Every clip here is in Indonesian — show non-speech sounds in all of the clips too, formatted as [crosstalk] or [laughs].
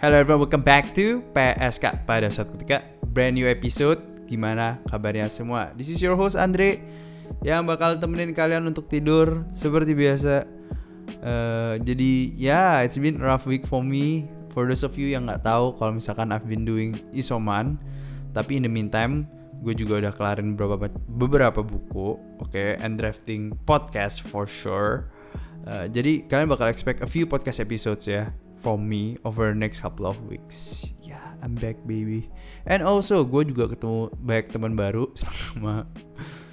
Hello everyone, welcome back to PSK pada suatu ketika brand new episode. Gimana kabarnya semua? This is your host Andre yang bakal temenin kalian untuk tidur seperti biasa. Uh, jadi ya yeah, it's been a rough week for me. For those of you yang nggak tahu kalau misalkan I've been doing isoman, tapi in the meantime gue juga udah kelarin beberapa beberapa buku, oke, okay, and drafting podcast for sure. Uh, jadi kalian bakal expect a few podcast episodes ya from me over next couple of weeks. Yeah, I'm back baby. And also gue juga ketemu banyak teman baru [laughs] selama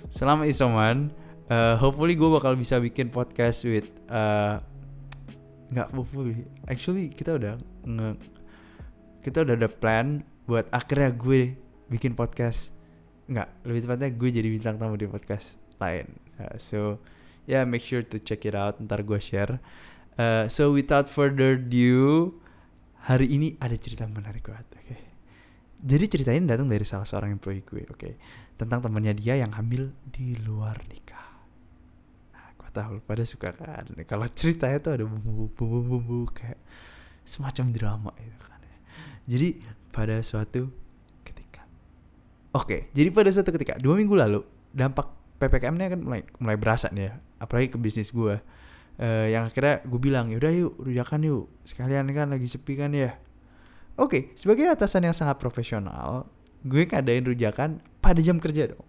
selama isoman. Uh, hopefully gue bakal bisa bikin podcast with uh, nggak hopefully. Actually kita udah nge kita udah ada plan buat akhirnya gue bikin podcast. Nggak, lebih tepatnya gue jadi bintang tamu di podcast lain. Uh, so yeah, make sure to check it out. Ntar gue share. Uh, so without further ado, hari ini ada cerita menarik banget. Oke. Okay. Jadi cerita ini datang dari salah seorang employee gue, oke. Okay. Tentang temannya dia yang hamil di luar nikah. Nah, gue tahu pada suka kan. Kalau ceritanya tuh ada bumbu-bumbu kayak semacam drama itu kan. Ya. Jadi pada suatu ketika, oke. Okay, jadi pada suatu ketika dua minggu lalu dampak ppkm-nya kan mulai mulai berasa nih ya, apalagi ke bisnis gue uh, yang akhirnya gue bilang yaudah yuk rujakan yuk. Sekalian kan lagi sepi kan ya? Oke okay, sebagai atasan yang sangat profesional gue ngadain rujakan pada jam kerja dong.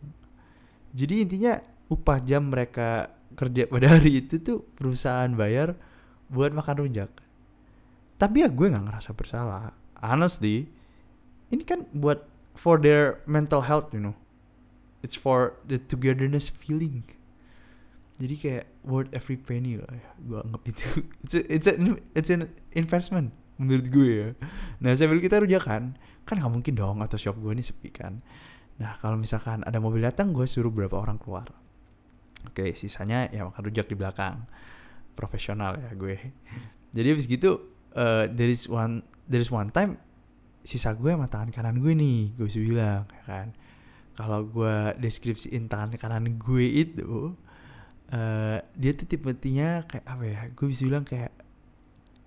Jadi intinya upah jam mereka kerja pada [laughs] hari itu tuh perusahaan bayar buat makan rujak. Tapi ya gue nggak ngerasa bersalah. Honestly ini kan buat for their mental health you know. It's for the togetherness feeling jadi kayak worth every penny lah ya gue anggap itu. It's [laughs] a, it's a, it's an investment menurut gue ya. Nah sambil kita rujakan kan? Nggak mungkin dong atau shop gue ini sepi kan? Nah kalau misalkan ada mobil datang gue suruh berapa orang keluar. Oke sisanya ya makan rujak di belakang. Profesional ya gue. [laughs] Jadi abis gitu uh, there is one there is one time sisa gue sama tangan kanan gue nih gue bisa bilang ya kan? Kalau gue deskripsiin tangan kanan gue itu uh, dia tuh tipe-tipenya kayak apa ya? Gue bisa bilang kayak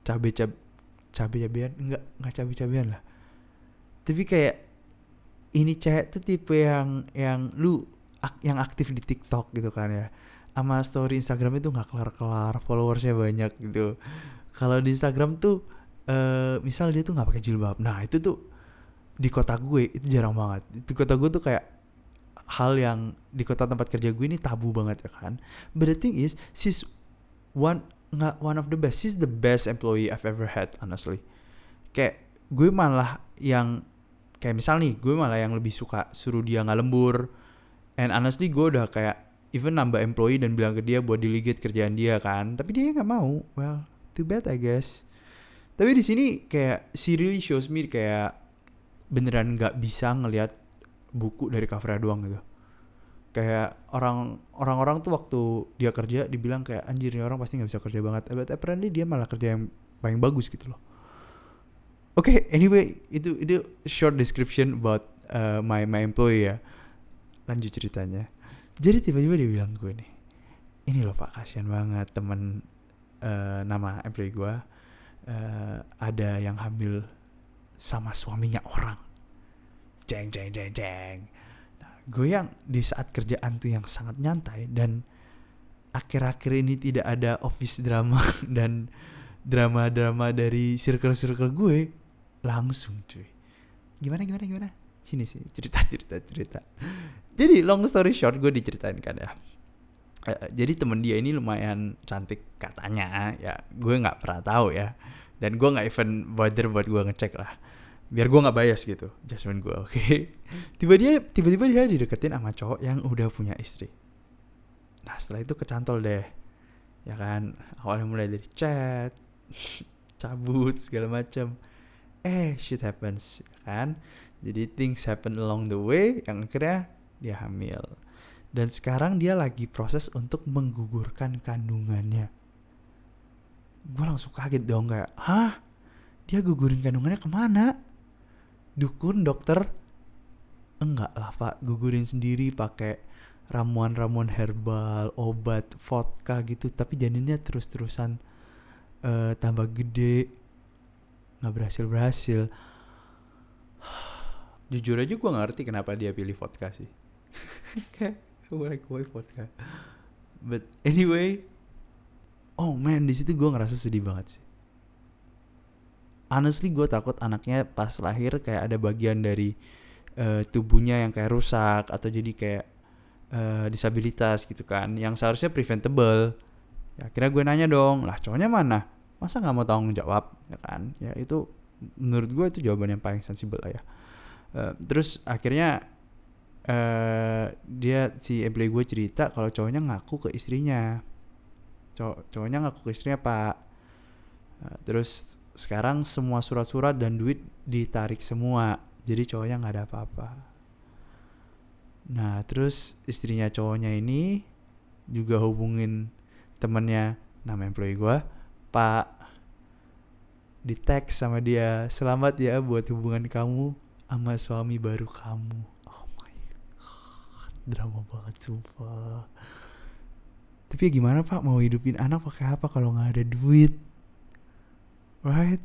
cabe cabe cabe cabean enggak enggak cabe cabean lah. Tapi kayak ini cewek tuh tipe yang yang lu ak, yang aktif di TikTok gitu kan ya. Sama story Instagram itu nggak kelar-kelar followersnya banyak gitu. Kalau di Instagram tuh uh, misal dia tuh nggak pakai jilbab. Nah itu tuh di kota gue itu jarang banget. Di kota gue tuh kayak hal yang di kota tempat kerja gue ini tabu banget ya kan. But the thing is, she's one nggak one of the best. She's the best employee I've ever had honestly. Kayak gue malah yang kayak misal nih, gue malah yang lebih suka suruh dia nggak lembur. And honestly gue udah kayak even nambah employee dan bilang ke dia buat delegate kerjaan dia kan. Tapi dia nggak mau. Well, too bad I guess. Tapi di sini kayak she really shows me kayak beneran nggak bisa ngelihat buku dari covernya doang gitu. Kayak orang orang-orang tuh waktu dia kerja dibilang kayak anjir orang pasti nggak bisa kerja banget. But apparently dia malah kerja yang paling bagus gitu loh. Oke okay, anyway itu itu short description about uh, my my employee ya. Lanjut ceritanya. Jadi tiba-tiba dia bilang gue nih ini loh pak kasihan banget temen uh, nama employee gue uh, ada yang hamil sama suaminya orang jeng jeng jeng jeng. Nah, gue yang di saat kerjaan tuh yang sangat nyantai dan akhir-akhir ini tidak ada office drama [laughs] dan drama-drama dari circle-circle gue langsung cuy. Gimana gimana gimana? Sini sih cerita cerita cerita. Jadi long story short gue diceritain kan ya. Uh, jadi temen dia ini lumayan cantik katanya ya. Gue nggak pernah tahu ya. Dan gue nggak even bother buat gue ngecek lah biar gue nggak bias gitu judgement gue oke. Okay? [laughs] tiba dia tiba-tiba dia dideketin sama cowok yang udah punya istri. Nah setelah itu kecantol deh ya kan? Awalnya mulai dari chat [laughs] cabut segala macam eh shit happens ya kan? Jadi things happen along the way yang akhirnya dia hamil. Dan sekarang dia lagi proses untuk menggugurkan kandungannya. Gue langsung kaget dong kayak hah? Dia gugurin kandungannya ke mana dukun dokter? Enggak lah pak. Gugurin sendiri pakai ramuan-ramuan herbal obat vodka gitu. Tapi janinnya terus-terusan uh, tambah gede. Nggak berhasil berhasil [sighs] jujur aja gue ngerti kenapa dia pilih vodka sih. [laughs] Kayak gue like why vodka. But anyway oh man di situ gue ngerasa sedih banget sih honestly gue takut anaknya pas lahir kayak ada bagian dari uh, tubuhnya yang kayak rusak atau jadi kayak uh, disabilitas gitu kan yang seharusnya preventable. Ya kira gue nanya dong lah cowoknya mana? Masa nggak mau tanggung jawab? Ya kan? Ya itu menurut gue itu jawaban yang paling sensibel lah ya. Uh, terus akhirnya uh, dia si employee gue cerita kalau cowoknya ngaku ke istrinya. Cow cowoknya ngaku ke istrinya pak. Uh, terus sekarang semua surat-surat dan duit ditarik semua. Jadi cowoknya nggak ada apa-apa. Nah terus istrinya cowoknya ini juga hubungin temennya nama employee gue pak. Di tag sama dia selamat ya buat hubungan kamu sama suami baru kamu. Oh my god drama banget sumpah. Tapi ya gimana pak? Mau hidupin anak pakai apa kalau nggak ada duit right.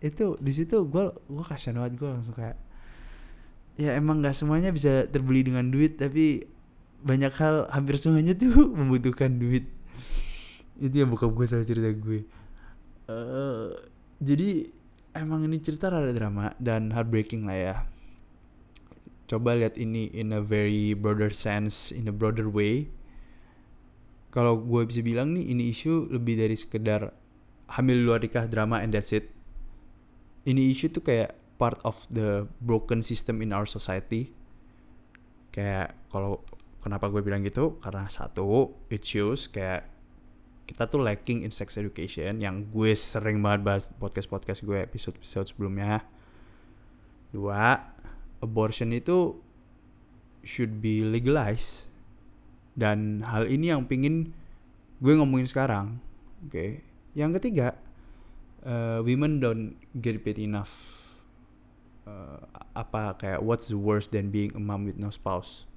Itu di situ gue gue kasihan banget gue langsung kayak ya emang nggak semuanya bisa terbeli dengan duit tapi banyak hal hampir semuanya tuh [laughs] membutuhkan duit. Itu yang buka gue selalu cerita gue. Uh, jadi emang ini cerita rada drama dan heartbreaking lah ya. Coba lihat ini in a very broader sense in a broader way. Kalau gue bisa bilang nih ini isu lebih dari sekedar hamil luar nikah drama and that's it. Ini isu tuh kayak part of the broken system in our society. Kayak kalau kenapa gue bilang gitu? Karena satu shows kayak kita tuh lacking in sex education yang gue sering banget bahas podcast podcast gue episode episode sebelumnya. Dua abortion itu should be legalized. Dan hal ini yang pingin gue ngomongin sekarang oke? okay? Yang ketiga uh, women don't get paid enough. Uh, apa kayak what's the worst than being a mom with no spouse?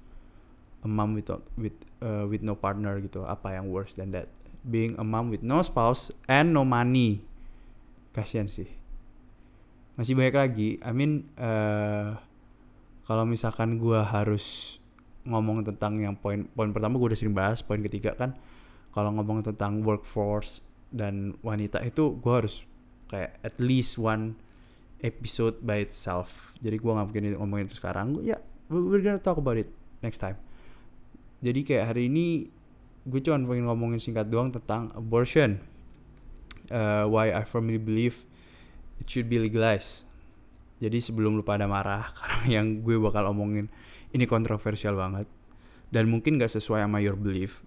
A mom with with uh, with no partner gitu. Apa yang worse than that? Being a mom with no spouse and no money. Kasian sih. Masih banyak lagi. I mean uh, kalau misalkan gue harus ngomong tentang yang poin poin pertama gue udah sering bahas poin ketiga kan kalau ngomong tentang workforce dan wanita itu gue harus kayak at least one episode by itself. Jadi gue nggak mungkin ngomongin itu sekarang. Ya yeah, we're gonna talk about it next time. Jadi kayak hari ini gue cuma pengen ngomongin singkat doang tentang abortion. Uh, why I firmly believe it should be legalized. Jadi sebelum lu pada marah [laughs] karena yang gue bakal omongin ini kontroversial banget. Dan mungkin gak sesuai sama your belief.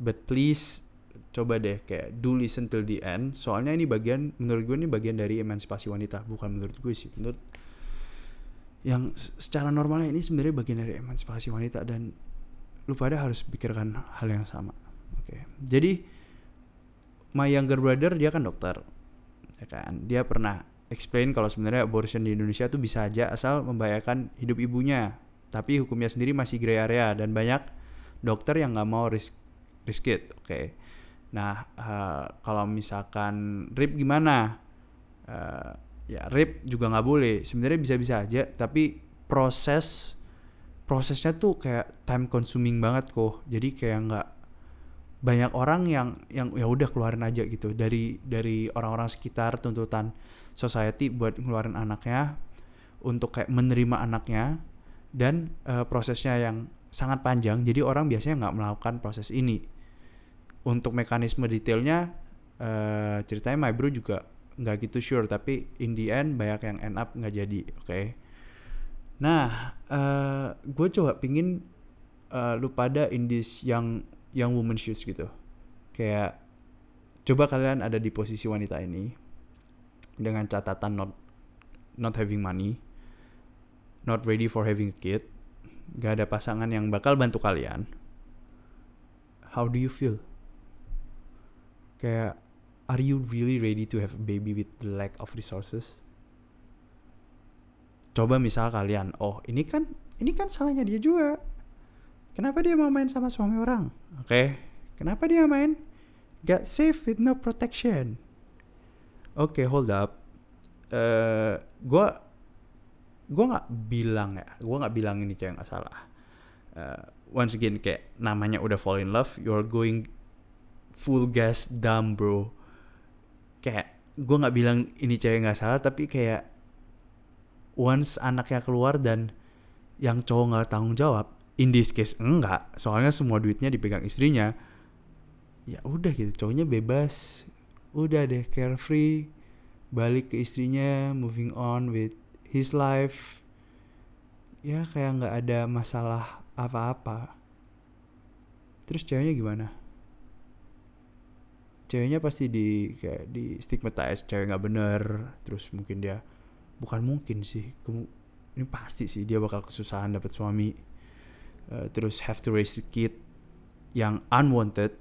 But please coba deh kayak do listen till the end. Soalnya ini bagian menurut gue ini bagian dari emansipasi wanita bukan menurut gue sih. Menurut yang secara normalnya ini sebenarnya bagian dari emansipasi wanita dan lu pada harus pikirkan hal yang sama. Oke. Okay. jadi my younger brother dia kan dokter ya kan? Dia pernah explain kalau sebenarnya abortion di Indonesia tuh bisa aja asal membahayakan hidup ibunya. Tapi hukumnya sendiri masih gray area dan banyak dokter yang nggak mau risk risk it oke? okay. Nah uh, kalau misalkan rip gimana? Uh, ya rip juga nggak boleh. Sebenarnya bisa-bisa aja tapi proses prosesnya tuh kayak time consuming banget kok. Jadi kayak nggak banyak orang yang yang ya udah keluarin aja gitu. Dari dari orang-orang sekitar tuntutan society buat ngeluarin anaknya untuk kayak menerima anaknya dan uh, prosesnya yang sangat panjang. Jadi orang biasanya nggak melakukan proses ini untuk mekanisme detailnya uh, ceritanya my bro juga nggak gitu sure tapi in the end banyak yang end up nggak jadi oke okay? nah uh, eh, gue coba pingin uh, lu pada in this young young woman shoes gitu kayak coba kalian ada di posisi wanita ini dengan catatan not not having money not ready for having a kid gak ada pasangan yang bakal bantu kalian how do you feel kayak are you really ready to have a baby with the lack of resources? Coba misal kalian oh ini kan ini kan salahnya dia juga. Kenapa dia mau main sama suami orang? Oke okay. kenapa dia main? Get safe with no protection. Oke okay, hold up. Uh, gue gue nggak bilang ya gue nggak bilang ini cewek nggak salah. Uh, once again kayak namanya udah fall in love you're going full gas dumb bro. Kayak gue nggak bilang ini cewek nggak salah tapi kayak once anaknya keluar dan yang cowok nggak tanggung jawab in this case enggak. Soalnya semua duitnya dipegang istrinya. Ya udah gitu cowoknya bebas. Udah deh carefree balik ke istrinya moving on with his life. Ya kayak nggak ada masalah apa-apa. Terus ceweknya gimana ceweknya pasti di kayak di stigmatize cewek nggak bener terus mungkin dia bukan mungkin sih ini pasti sih dia bakal kesusahan dapat suami. Uh, terus have to raise a kid yang unwanted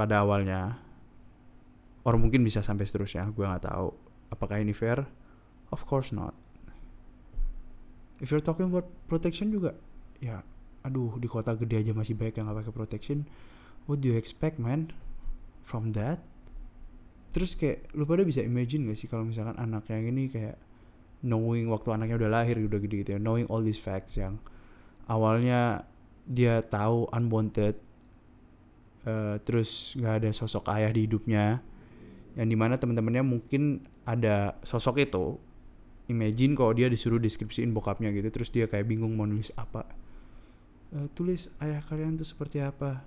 pada awalnya. Or mungkin bisa sampai seterusnya gue nggak tahu. Apakah ini fair? Of course not. If you're talking about protection juga ya aduh di kota gede aja masih banyak yang nggak pakai protection. What do you expect man from that. Terus kayak lu pada bisa imagine gak sih kalau misalkan anak yang ini kayak knowing waktu anaknya udah lahir udah gede gitu ya knowing all these facts yang awalnya dia tahu unwanted uh, terus nggak ada sosok ayah di hidupnya yang di mana teman-temannya mungkin ada sosok itu imagine kalau dia disuruh deskripsiin bokapnya gitu terus dia kayak bingung mau nulis apa. Uh, tulis ayah kalian tuh seperti apa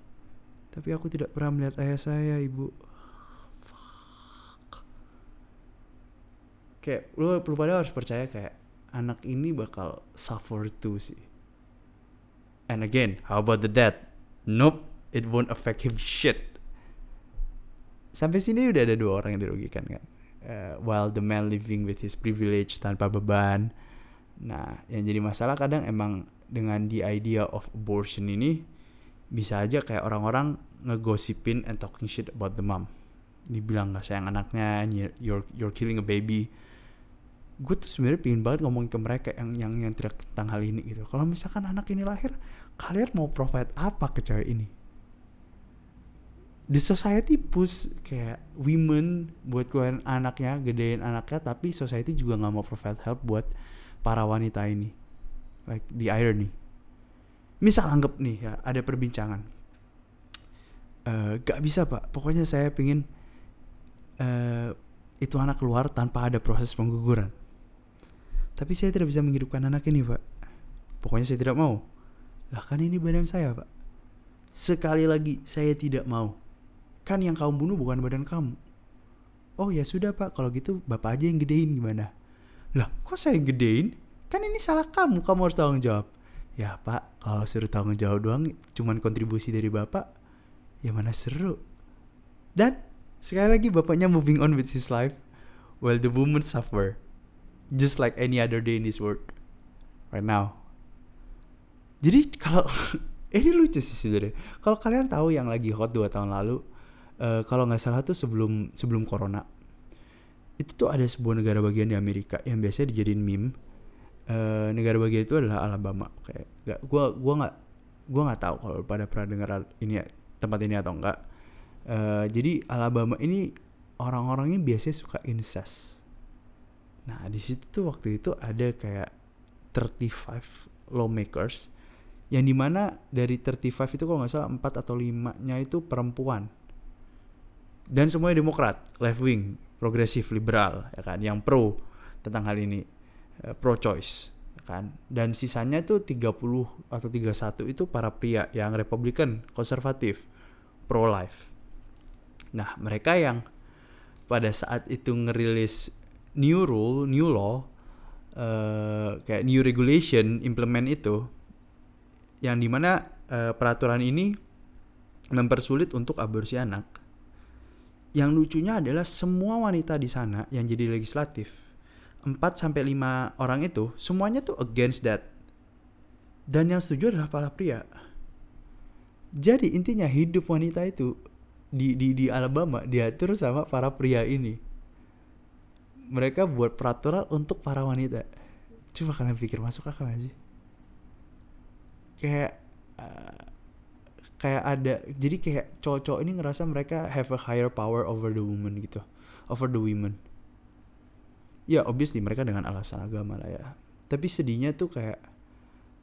tapi aku tidak pernah melihat ayah saya, ibu. Fuck. Kayak lu, lu pada harus percaya kayak anak ini bakal suffer too sih. And again, how about the dad? Nope, it won't affect him shit. Sampai sini udah ada dua orang yang dirugikan kan. Uh, while the man living with his privilege tanpa beban. Nah, yang jadi masalah kadang emang dengan the idea of abortion ini bisa aja kayak orang-orang ngegosipin and talking shit about the mom. Dibilang nggak sayang anaknya you're you're killing a baby. Gue tuh sebenarnya pingin banget ngomongin ke mereka yang yang yang tidak tentang hal ini gitu. Kalau misalkan anak ini lahir kalian mau provide apa ke cewek ini? The society push kayak women buat keluarin anaknya gedein anaknya tapi society juga nggak mau provide help buat para wanita ini. Like the irony misal anggap nih ya ada perbincangan. Uh, gak bisa pak. Pokoknya saya pingin uh, itu anak keluar tanpa ada proses pengguguran. Tapi saya tidak bisa menghidupkan anak ini pak. Pokoknya saya tidak mau. Lah kan ini badan saya pak. Sekali lagi saya tidak mau. Kan yang kamu bunuh bukan badan kamu. Oh ya sudah pak. Kalau gitu bapak aja yang gedein gimana? Lah kok saya yang gedein? Kan ini salah kamu. Kamu harus tanggung jawab ya pak kalau suruh tanggung jawab doang cuman kontribusi dari bapak ya mana seru. Dan sekali lagi bapaknya moving on with his life while the woman suffer just like any other day in this world right now. Jadi kalau [laughs] ini lucu sih sebenarnya. Kalau kalian tahu yang lagi hot dua tahun lalu uh, kalau nggak salah tuh sebelum sebelum corona itu tuh ada sebuah negara bagian di Amerika yang biasanya dijadiin meme uh, negara bagian itu adalah Alabama. Kayak gak gua gua nggak gua nggak tahu kalau pada pernah dengar ini tempat ini atau enggak uh, jadi Alabama ini orang-orangnya biasanya suka incest. Nah di situ tuh waktu itu ada kayak 35 lawmakers yang di mana dari 35 itu kalau nggak salah 4 atau 5 nya itu perempuan. Dan semuanya demokrat left wing progresif liberal ya kan yang pro tentang hal ini. Eh, pro choice kan? Dan sisanya itu 30 atau 31 itu para pria yang Republikan konservatif pro life nah mereka yang pada saat itu ngerilis new rule new law uh, kayak new regulation implement itu yang di mana uh, peraturan ini mempersulit untuk aborsi anak. Yang lucunya adalah semua wanita di sana yang jadi legislatif 4 sampai 5 orang itu semuanya tuh against that. Dan yang setuju adalah para pria. Jadi intinya hidup wanita itu di di di Alabama diatur sama para pria ini. Mereka buat peraturan untuk para wanita. Coba kalian pikir masuk akal aja. Kayak uh, kayak ada jadi kayak cowok-cowok ini ngerasa mereka have a higher power over the woman gitu over the women ya obviously mereka dengan alasan agama lah ya. Tapi sedihnya tuh kayak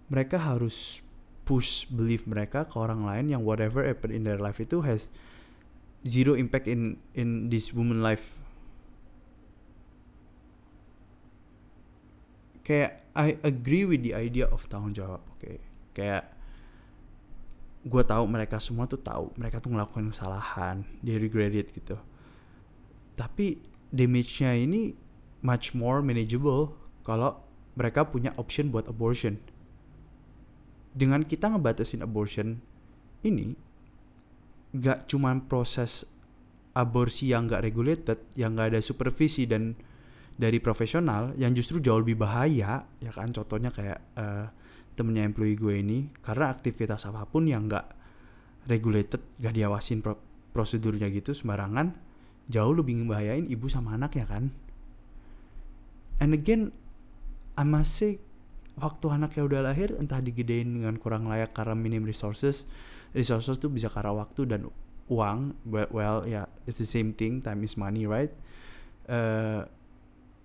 mereka harus push belief mereka ke orang lain yang whatever happen in their life itu has zero impact in in this woman life. Kayak I agree with the idea of tanggung jawab oke. Okay? kayak gue tahu mereka semua tuh tahu mereka tuh ngelakuin kesalahan they regret it gitu. Tapi damage-nya ini much more manageable kalau mereka punya option buat abortion. Dengan kita ngebatasin abortion ini gak cuman proses aborsi yang gak regulated yang gak ada supervisi dan dari profesional yang justru jauh lebih bahaya ya kan? Contohnya kayak uh, temennya employee gue ini karena aktivitas apa pun yang nggak regulated gak diawasin pro prosedurnya gitu sembarangan jauh lebih membahayain ibu sama anaknya kan and again I must say waktu anaknya udah lahir entah digedein dengan kurang layak karena minim resources. Resources tuh bisa karena waktu dan uang. But well yeah, it's the same thing. Time is money right? Uh,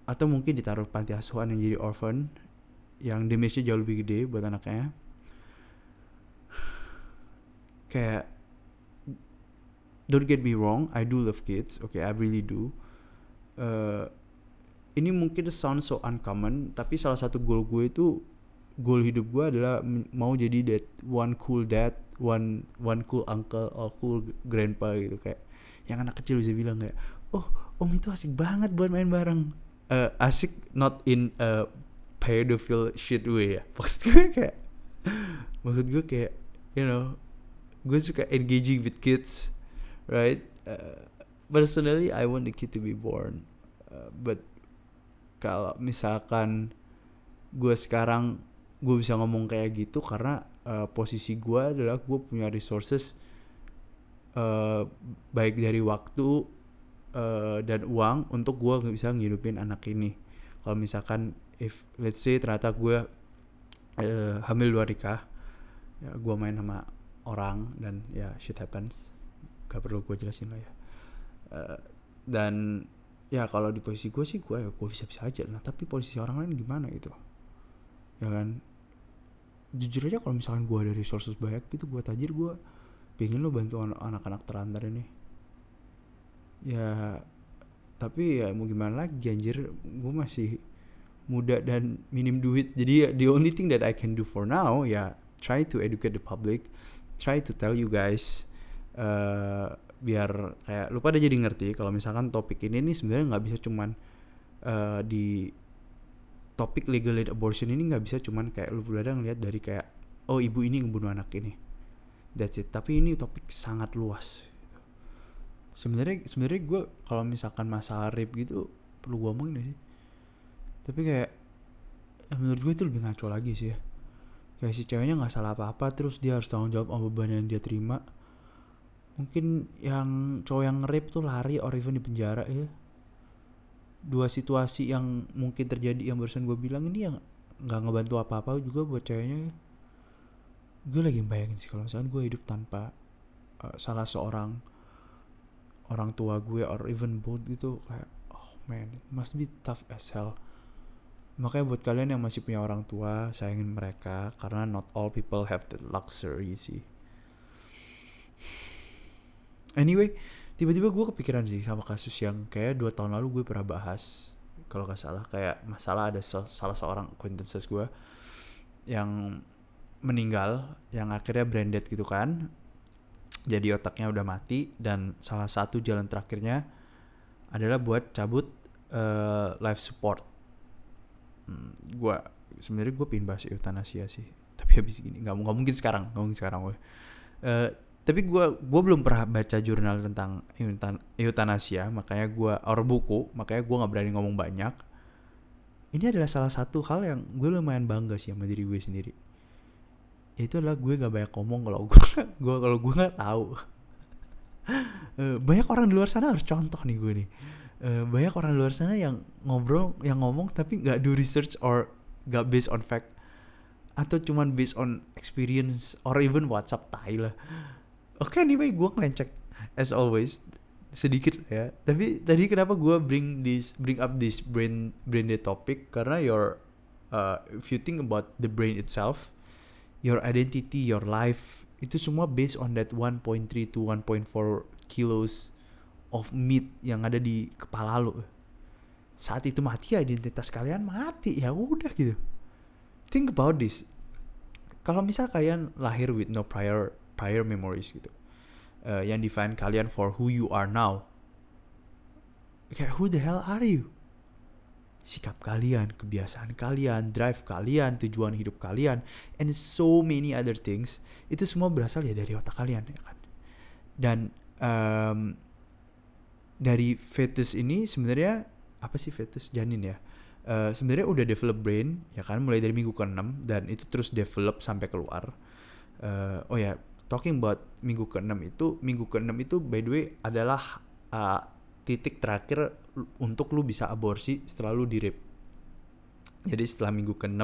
atau mungkin ditaruh panti asuhan yang jadi orphan yang damage-nya jauh lebih gede buat anaknya. Kayak don't get me wrong I do love kids. Okay I really do. Uh, ini mungkin sound so uncommon tapi salah satu goal gue itu goal hidup gue adalah mau jadi that one cool dad one one cool uncle or cool grandpa gitu. Kayak yang anak kecil bisa bilang kayak oh om itu asik banget buat main bareng. Uh, asik not in a pedophile shit way ya. [laughs] Maksud gue kayak maksud gue kayak you know gue suka engaging with kids right? Uh, personally I want the kid to be born. Uh, but kalau misalkan gue sekarang gue bisa ngomong kayak gitu karena uh, posisi gue adalah gue punya resources uh, baik dari waktu uh, dan uang untuk gue bisa ngidupin anak ini. Kalau misalkan if let's say ternyata gue uh, hamil luar nikah ya gue main sama orang dan ya shit happens gak perlu gue jelasin lah ya. Uh, dan ya kalau di posisi gue sih gue ya gue bisa bisa aja nah tapi posisi orang lain gimana gitu ya kan? Jujur aja kalau misalkan gue ada resources banyak gitu gue tajir gue pengen lo bantu anak-anak terlantar ini. Ya tapi ya mau gimana lagi anjir? Gue masih muda dan minim duit. Jadi the only thing that I can do for now ya try to educate the public try to tell you guys uh, biar kayak lu pada jadi ngerti kalau misalkan topik ini nih sebenarnya nggak bisa cuman uh, di topik legal abortion ini nggak bisa cuman kayak lu pada ngeliat dari kayak oh ibu ini ngebunuh anak ini. That's it. Tapi ini topik sangat luas sebenarnya sebenarnya gue kalau misalkan masalah rape gitu perlu gue omongin sih? Tapi kayak ya menurut gue itu lebih ngaco lagi sih ya. Kayak si ceweknya nggak salah apa-apa terus dia harus tanggung jawab sama beban yang dia terima mungkin yang cowok yang rape tuh lari or even di penjara ya dua situasi yang mungkin terjadi yang barusan gue bilang ini yang nggak ngebantu apa-apa juga buat ceweknya ya. gue lagi bayangin sih kalau misalnya gue hidup tanpa uh, salah seorang orang tua gue or even both gitu kayak oh man it must be tough as hell. Makanya buat kalian yang masih punya orang tua sayangin mereka karena not all people have the luxury sih anyway tiba-tiba gue kepikiran sih sama kasus yang kayak dua tahun lalu gue pernah bahas kalau gak salah kayak masalah ada so, salah seorang acquaintances gue yang meninggal yang akhirnya branded gitu kan. Jadi otaknya udah mati dan salah satu jalan terakhirnya adalah buat cabut uh, life support. Hmm, gue sebenarnya gue pin bahas eutanasia sih. Tapi habis gini nggak nggak mungkin sekarang nggak mungkin sekarang gue uh, tapi gue gue belum pernah baca jurnal tentang eutanasia makanya gue or buku makanya gue nggak berani ngomong banyak. Ini adalah salah satu hal yang gue lumayan bangga sih sama diri gue sendiri. Itu adalah gue gak banyak ngomong kalau gue gue kalau gue nggak tahu. Uh, banyak orang di luar sana harus contoh nih gue nih. Uh, banyak orang di luar sana yang ngobrol yang ngomong tapi nggak do research or gak based on fact. Atau cuman based on experience or even WhatsApp tai lah Oke, okay, anyway, gue ngelencek as always sedikit ya. Tapi tadi kenapa gue bring this bring up this brain brain topic karena your uh, if you think about the brain itself, your identity, your life itu semua based on that 1.3 to 1.4 kilos of meat yang ada di kepala lo. Saat itu mati ya identitas kalian mati ya udah gitu. Think about this. Kalau misal kalian lahir with no prior prior memories gitu uh, yang define kalian for who you are now kayak who the hell are you sikap kalian, kebiasaan kalian, drive kalian, tujuan hidup kalian, and so many other things itu semua berasal ya dari otak kalian ya kan. Dan um, dari fetus ini sebenarnya apa sih fetus janin ya? Uh, sebenarnya udah develop brain ya kan mulai dari minggu ke-6 dan itu terus develop sampai keluar. Uh, oh ya, talking about minggu ke-6 itu, minggu ke-6 itu by the way adalah uh, titik terakhir untuk lu bisa aborsi setelah lu di rape. Jadi setelah minggu ke-6,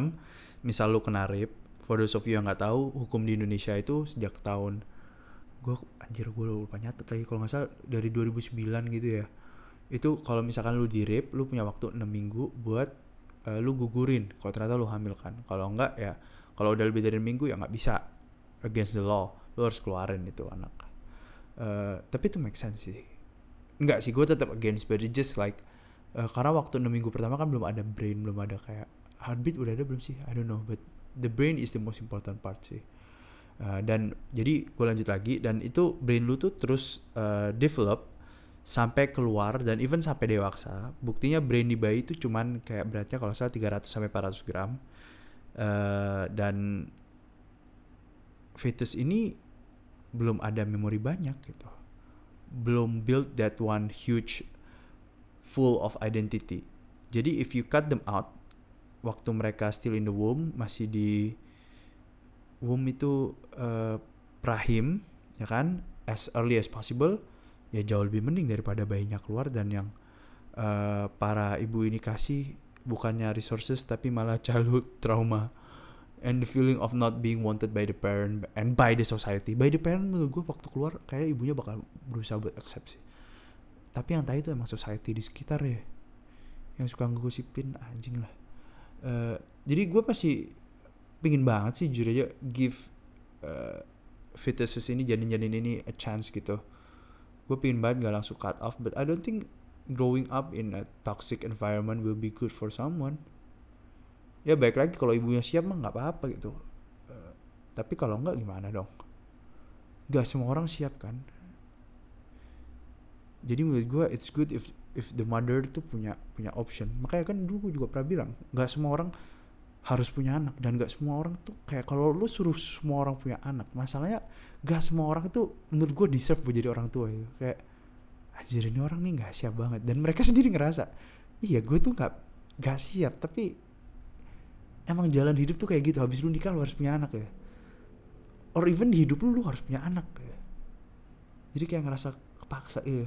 misal lu kena rape, for those of you yang nggak tahu, hukum di Indonesia itu sejak tahun gue anjir gue lupa nyatet lagi kalau nggak salah dari 2009 gitu ya. Itu kalau misalkan lu di rape lu punya waktu 6 minggu buat uh, lu gugurin kalau ternyata lu hamil kan kalau enggak ya kalau udah lebih dari minggu ya nggak bisa against the law lu harus keluarin itu anak. Uh, tapi itu make sense sih. Enggak sih gue tetap against but it just like uh, karena waktu 6 minggu pertama kan belum ada brain belum ada kayak heartbeat udah ada belum sih? I don't know but the brain is the most important part sih. Uh, dan jadi gue lanjut lagi dan itu brain lu tuh terus uh, develop sampai keluar dan even sampai dewasa. Buktinya brain di bayi itu cuman kayak beratnya kalau salah 300 sampai 400 gram. Uh, dan fetus ini belum ada memori banyak gitu. Belum build that one huge full of identity. Jadi if you cut them out waktu mereka still in the womb masih di womb itu uh, rahim ya kan? As early as possible ya jauh lebih mending daripada bayinya keluar dan yang uh, para ibu ini kasih bukannya resources tapi malah [laughs] childhood trauma and the feeling of not being wanted by the parent and by the society. By the parent menurut gue waktu keluar kayak ibunya bakal berusaha buat accept sih. Tapi yang tadi itu emang society di sekitar ya. Yang suka ngegosipin anjing lah. Uh, jadi gue pasti pingin banget sih jujur aja give uh, fetuses ini janin-janin ini a chance gitu. Gue pingin banget gak langsung cut off but I don't think growing up in a toxic environment will be good for someone ya baik lagi kalau ibunya siap mah nggak apa-apa gitu. Uh, tapi kalau nggak gimana dong? Nggak semua orang siap kan? Jadi menurut gue it's good if if the mother tuh punya punya option. Makanya kan dulu gue juga pernah bilang nggak semua orang harus punya anak. Dan gak semua orang tuh kayak kalau lu suruh semua orang punya anak masalahnya gak semua orang tuh menurut gue deserve buat jadi orang tua gitu. Kayak anjir ini orang nih gak siap banget. Dan mereka sendiri ngerasa iya gue tuh gak gak siap tapi emang jalan hidup tuh kayak gitu habis lu nikah lu harus punya anak ya? Or even di hidup lu lu harus punya anak ya? Jadi kayak ngerasa kepaksa ya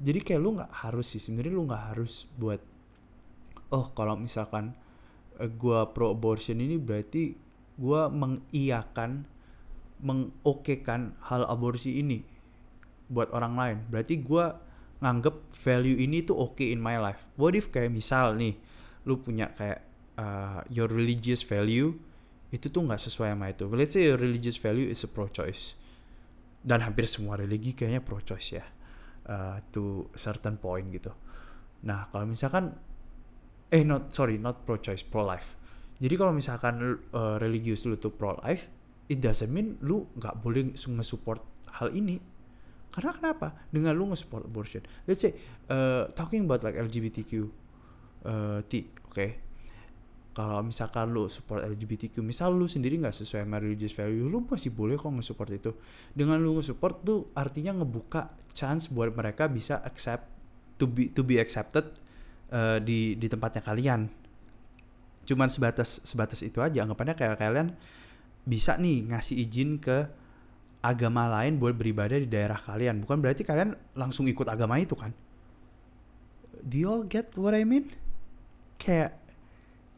jadi kayak lu nggak harus sih sebenarnya lu nggak harus buat oh kalau misalkan uh, gua pro abortion ini berarti gua mengiyakan mengokekan hal aborsi ini buat orang lain. Berarti gua nganggep value ini tuh oke okay in my life. What if kayak misal nih lu punya kayak uh, your religious value itu tuh nggak sesuai sama itu. Let's say your religious value is a pro-choice dan hampir semua religi kayaknya pro-choice ya uh, to certain point gitu. Nah kalau misalkan eh not sorry not pro-choice pro-life. Jadi kalau misalkan uh, religius lu tuh pro-life, it doesn't mean lu nggak boleh nge-support hal ini. Karena kenapa? Dengan lu nge-support abortion. Let's say uh, talking about like LGBTQ uh, T, oke. Okay? Kalau misalkan lu support LGBTQ misal lu sendiri nggak sesuai sama religious value lu masih boleh kok nge-support itu. Dengan lu nge-support tuh artinya ngebuka chance buat mereka bisa accept to be to be accepted uh, di di tempatnya kalian. Cuman sebatas sebatas itu aja anggapannya kayak kalian bisa nih ngasih izin ke agama lain buat beribadah di daerah kalian. Bukan berarti kalian langsung ikut agama itu kan? Do you all get what I mean? Kayak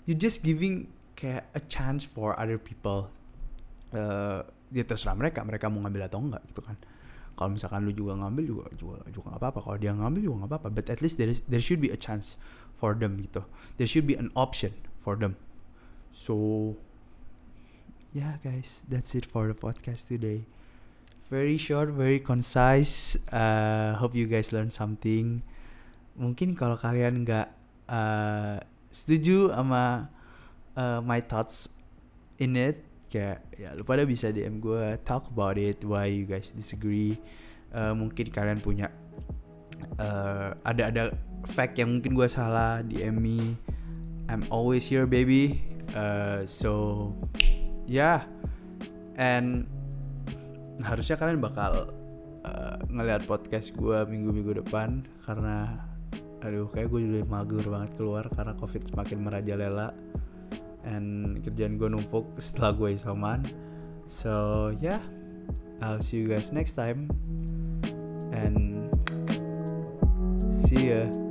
you just giving kayak a chance for other people. Uh, ya terserah mereka mereka mau ngambil atau enggak gitu kan. Kalau misalkan lu juga ngambil juga juga juga nggak apa-apa. Kalau dia ngambil juga nggak apa-apa. But at least there is there should be a chance for them gitu. There should be an option for them. So yeah guys that's it for the podcast today. Very short very concise. Uh, hope you guys learn something. Mungkin kalau kalian nggak uh, setuju sama uh, my thoughts in it. Kayak ya lu pada bisa DM gue talk about it why you guys disagree. Uh, mungkin kalian punya uh, ada ada fact yang mungkin gue salah DM me. I'm always here baby. Uh, so yeah. And harusnya kalian bakal uh, ngelihat podcast gue minggu-minggu depan karena aduh kayak gue udah mager banget keluar karena covid semakin merajalela. And kerjaan gue numpuk [laughs] setelah gue isoman. So yeah I'll see you guys next time. And see ya